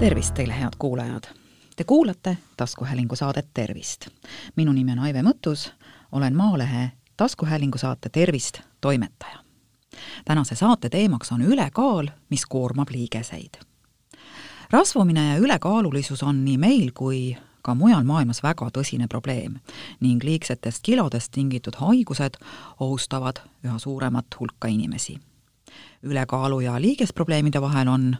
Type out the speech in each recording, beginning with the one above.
tervist teile, head kuulajad! Te kuulate taskuhäälingu saadet Tervist. minu nimi on Aive Mõttus, olen Maalehe taskuhäälingu saate Tervist toimetaja. tänase saate teemaks on ülekaal, mis koormab liigeseid. rasvumine ja ülekaalulisus on nii meil kui ka mujal maailmas väga tõsine probleem ning liigsetest kilodest tingitud haigused ohustavad üha suuremat hulka inimesi ülekaalu ja liigesprobleemide vahel on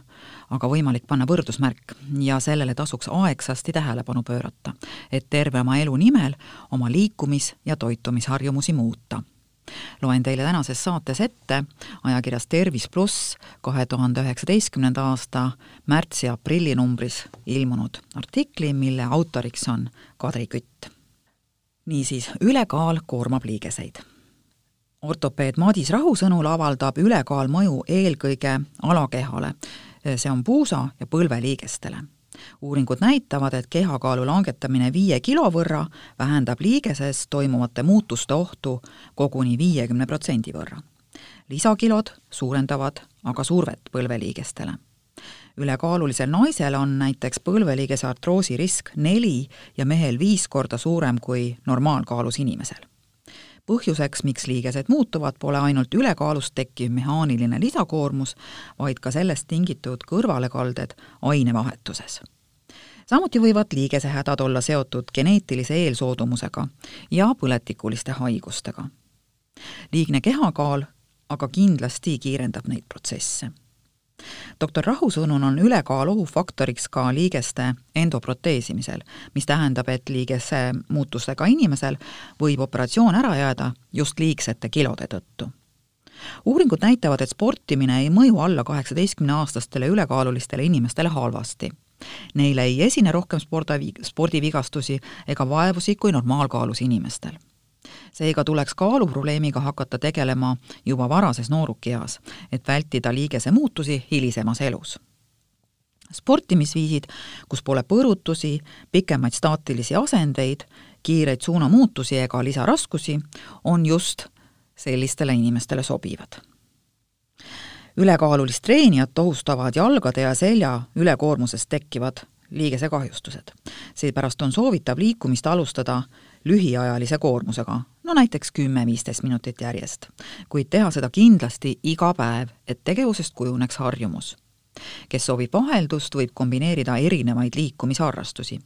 aga võimalik panna võrdusmärk ja sellele tasuks aegsasti tähelepanu pöörata, et terve oma elu nimel oma liikumis- ja toitumisharjumusi muuta. loen teile tänases saates ette ajakirjas Tervis pluss kahe tuhande üheksateistkümnenda aasta märtsi ja aprilli numbris ilmunud artikli, mille autoriks on Kadri Kütt. niisiis, ülekaal koormab liigeseid ortopeed Madis Rahu sõnul avaldab ülekaal mõju eelkõige alakehale, see on puusa ja põlveliigestele. uuringud näitavad, et kehakaalu langetamine viie kilo võrra vähendab liigeses toimuvate muutuste ohtu koguni viiekümne protsendi võrra. lisakilod suurendavad aga survet põlveliigestele ülekaalulisel naisel on näiteks põlveliigese artroosi risk neli ja mehel viis korda suurem kui normaalkaalus inimesel põhjuseks, miks liigesed muutuvad, pole ainult ülekaalust tekkiv mehaaniline lisakoormus, vaid ka sellest tingitud kõrvalekalded ainevahetuses. samuti võivad liigesehädad olla seotud geneetilise eelsoodumusega ja põletikuliste haigustega. liigne kehakaal aga kindlasti kiirendab neid protsesse doktor Rahu sõnul on ülekaal ohufaktoriks ka liigeste endoproteesimisel, mis tähendab, et liigese muutustega inimesel võib operatsioon ära jääda just liigsete kilode tõttu uuringud näitavad, et sportimine ei mõju alla kaheksateistkümneaastastele ülekaalulistele inimestele halvasti. Neile ei esine rohkem spordi, spordivigastusi ega vaevusi kui normaalkaalus inimestel seega tuleks kaaluprobleemiga hakata tegelema juba varases noorukieas, et vältida liigese muutusi hilisemas elus sportimisviisid, kus pole põrutusi, pikemaid staatilisi asendeid, kiireid suunamuutusi ega lisaraskusi, on just sellistele inimestele sobivad. ülekaalulist treenijat ohustavad jalgade ja selja ülekoormusest tekkivad liigesekahjustused. seepärast on soovitav liikumist alustada lühiajalise koormusega, no näiteks kümme-viisteist minutit järjest. kuid teha seda kindlasti iga päev, et tegevusest kujuneks harjumus. kes soovib vaheldust, võib kombineerida erinevaid liikumisharrastusi,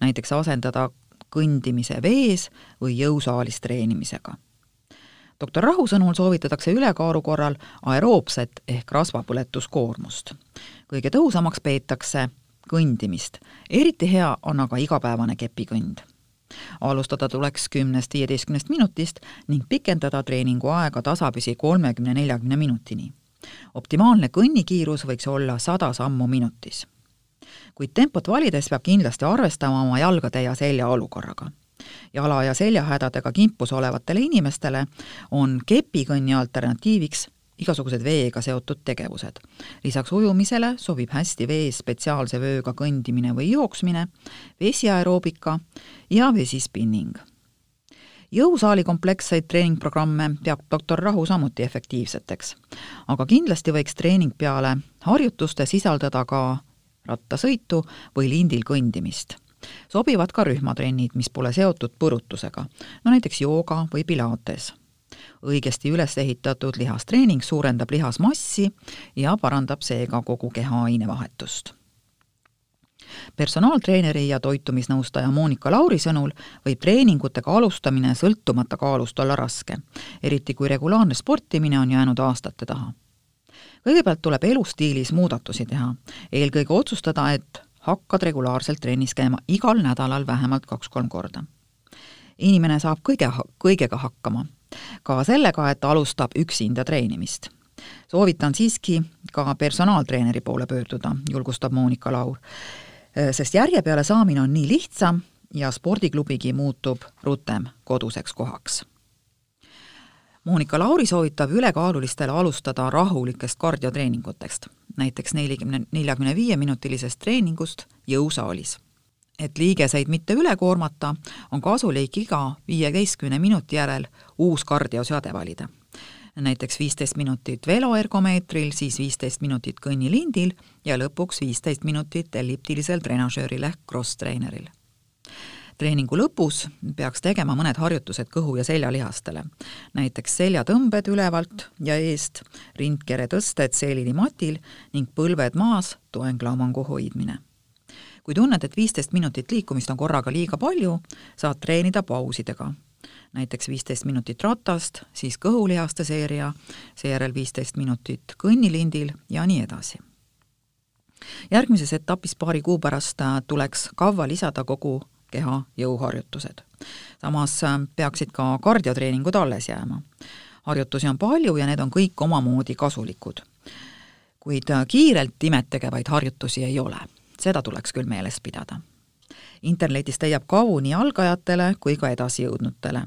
näiteks asendada kõndimise vees või jõusaalis treenimisega doktor Rahu sõnul soovitatakse ülekaalu korral aeroobset ehk rasvapõletuskoormust. kõige tõhusamaks peetakse kõndimist, eriti hea on aga igapäevane kepikõnd alustada tuleks kümnest, viieteistkümnest minutist ning pikendada treeningu aega tasapisi kolmekümne, neljakümne minutini. optimaalne kõnnikiirus võiks olla sada sammu minutis. kuid tempot valides peab kindlasti arvestama oma jalgade ja selja olukorraga jala- ja seljahädadega kimpus olevatele inimestele on kepikõnni alternatiiviks igasugused veega seotud tegevused. lisaks ujumisele sobib hästi vees spetsiaalse vööga kõndimine või jooksmine, vesiaeroobika ja vesispinning. jõusaali kompleksseid treeningprogramme peab doktor Rahu samuti efektiivseteks. aga kindlasti võiks treening peale harjutuste sisaldada ka rattasõitu või lindil kõndimist sobivad ka rühmatrennid, mis pole seotud põrutusega, no näiteks jooga või pilates õigesti üles ehitatud lihastreening suurendab lihasmassi ja parandab seega kogu keha ainevahetust personaaltreeneri ja toitumisnõustaja Monika Lauri sõnul võib treeningutega alustamine sõltumata kaalust olla raske, eriti kui regulaarne sportimine on jäänud aastate taha. kõigepealt tuleb elustiilis muudatusi teha, eelkõige otsustada, et hakkad regulaarselt trennis käima igal nädalal vähemalt kaks-kolm korda. inimene saab kõige, kõigega hakkama ka sellega, et alustab üksinda treenimist. soovitan siiski ka personaaltreeneri poole pöörduda, julgustab Monika Laur. sest järje peale saamine on nii lihtsam ja spordiklubigi muutub rutem koduseks kohaks. Monika Lauri soovitab ülekaalulistele alustada rahulikest kardiotreeningutest, näiteks nelikümne, neljakümne viie minutilisest treeningust jõusaalis et liigeseid mitte üle koormata, on kasulik iga viieteistkümne minuti järel uus kardioseade valida. näiteks viisteist minutit veloergomeetril, siis viisteist minutit kõnnilindil ja lõpuks viisteist minutit elliptilisel trenažööril ehk cross-traineril. treeningu lõpus peaks tegema mõned harjutused kõhu- ja seljalihastele, näiteks seljatõmbed ülevalt ja eest, rindkere tõsted seelini matil ning põlved maas, toenglaumangu hoidmine kui tunned, et viisteist minutit liikumist on korraga liiga palju, saad treenida pausidega näiteks viisteist minutit ratast, siis kõhulihaste seeria, seejärel viisteist minutit kõnnilindil ja nii edasi. järgmises etapis paari kuu pärast äh, tuleks kavva lisada kogu keha jõuharjutused. samas äh, peaksid ka kardiotreeningud alles jääma. harjutusi on palju ja need on kõik omamoodi kasulikud. kuid äh, kiirelt imet tegevaid harjutusi ei ole, seda tuleks küll meeles pidada internetist leiab kavu nii algajatele kui ka edasijõudnutele.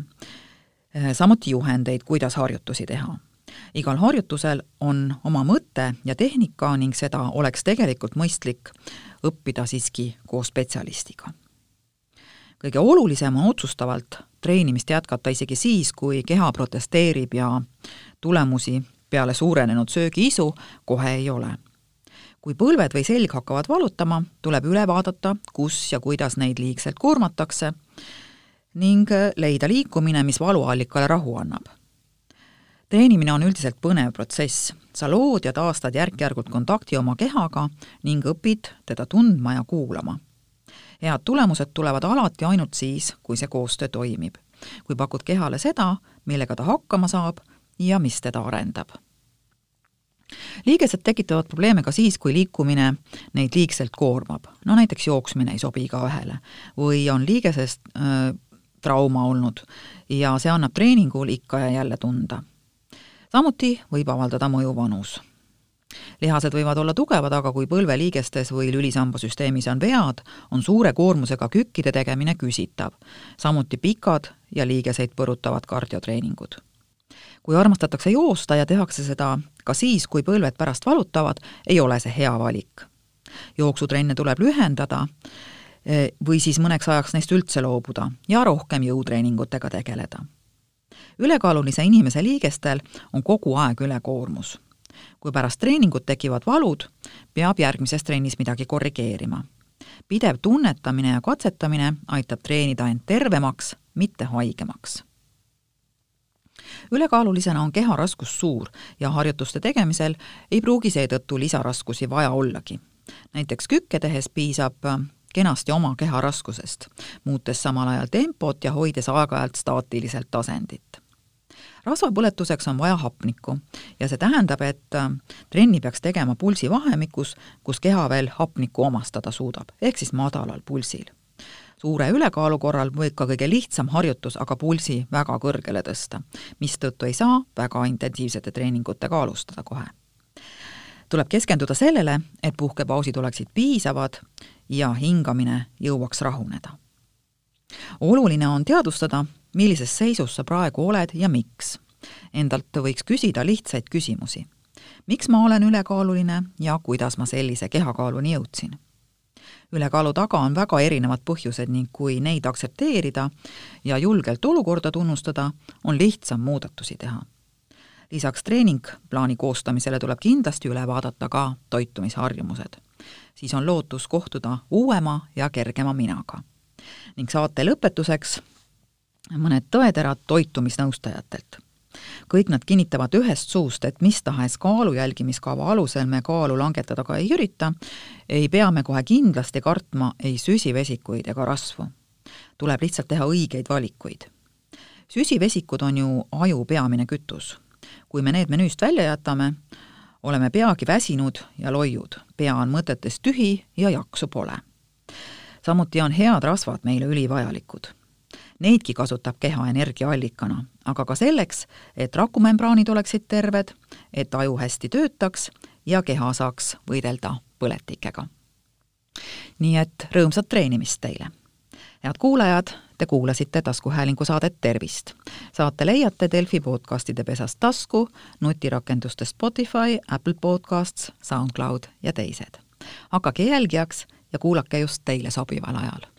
Eh, samuti juhendeid, kuidas harjutusi teha. igal harjutusel on oma mõte ja tehnika ning seda oleks tegelikult mõistlik õppida siiski koos spetsialistiga. kõige olulisem on otsustavalt treenimist jätkata isegi siis, kui keha protesteerib ja tulemusi peale suurenenud söögiisu kohe ei ole kui põlved või selg hakkavad valutama, tuleb üle vaadata, kus ja kuidas neid liigselt koormatakse ning leida liikumine, mis valuallikale rahu annab. treenimine on üldiselt põnev protsess, sa lood ja taastad järk-järgult kontakti oma kehaga ning õpid teda tundma ja kuulama. head tulemused tulevad alati ainult siis, kui see koostöö toimib. kui pakud kehale seda, millega ta hakkama saab ja mis teda arendab liigesed tekitavad probleeme ka siis, kui liikumine neid liigselt koormab. no näiteks jooksmine ei sobi igaühele või on liigesest äh, trauma olnud ja see annab treeningul ikka ja jälle tunda. samuti võib avaldada mõju vanus. lihased võivad olla tugevad, aga kui põlveliigestes või lülisambasüsteemis on vead, on suure koormusega kükkide tegemine küsitav. samuti pikad ja liigeseid põrutavad kardiotreeningud kui armastatakse joosta ja tehakse seda ka siis, kui põlved pärast valutavad, ei ole see hea valik. jooksutrenne tuleb lühendada eh, või siis mõneks ajaks neist üldse loobuda ja rohkem jõutreeningutega tegeleda. ülekaalulise inimese liigestel on kogu aeg ülekoormus. kui pärast treeningut tekivad valud, peab järgmises trennis midagi korrigeerima. pidev tunnetamine ja katsetamine aitab treenida end tervemaks, mitte haigemaks ülekaalulisena on keha raskus suur ja harjutuste tegemisel ei pruugi seetõttu lisaraskusi vaja ollagi. näiteks kükke tehes piisab äh, kenasti oma keha raskusest, muutes samal ajal tempot ja hoides aeg-ajalt staatiliselt asendit. rasvapõletuseks on vaja hapnikku ja see tähendab, et äh, trenni peaks tegema pulsivahemikus, kus keha veel hapnikku omastada suudab, ehk siis madalal pulsil suure ülekaalu korral võib ka kõige lihtsam harjutus aga pulsi väga kõrgele tõsta, mistõttu ei saa väga intensiivsete treeningutega alustada kohe. tuleb keskenduda sellele, et puhkepausid oleksid piisavad ja hingamine jõuaks rahuneda. oluline on teadvustada, millises seisus sa praegu oled ja miks. Endalt võiks küsida lihtsaid küsimusi. miks ma olen ülekaaluline ja kuidas ma sellise kehakaaluni jõudsin ülekaalu taga on väga erinevad põhjused ning kui neid aktsepteerida ja julgelt olukorda tunnustada, on lihtsam muudatusi teha. lisaks treeningplaani koostamisele tuleb kindlasti üle vaadata ka toitumisharjumused. siis on lootus kohtuda uuema ja kergema minaga. ning saate lõpetuseks mõned tõeterad toitumisnõustajatelt kõik nad kinnitavad ühest suust, et mis tahes kaalu jälgimiskava alusel me kaalu langetada ka ei ürita, ei pea me kohe kindlasti kartma ei süsivesikuid ega rasvu. tuleb lihtsalt teha õigeid valikuid. süsivesikud on ju aju peamine kütus. kui me need menüüst välja jätame, oleme peagi väsinud ja loiud, pea on mõtetest tühi ja jaksu pole. samuti on head rasvad meile ülivajalikud Neidki kasutab keha energiaallikana, aga ka selleks, et rakumembraanid oleksid terved, et aju hästi töötaks ja keha saaks võidelda põletikega. nii et rõõmsat treenimist teile! head kuulajad, te kuulasite taskuhäälingu saadet Tervist. saate leiate Delfi podcastide pesast tasku, nutirakenduste Spotify, Apple Podcasts, SoundCloud ja teised. hakake jälgijaks ja kuulake just teile sobival ajal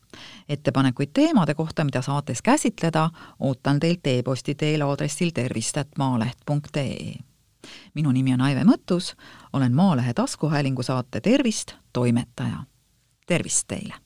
ettepanekuid teemade kohta, mida saates käsitleda, ootan teilt e-posti teel aadressil tervist.maaleht.ee. minu nimi on Aive Mõttus, olen Maalehe taskuhäälingu saate Tervist toimetaja. tervist teile!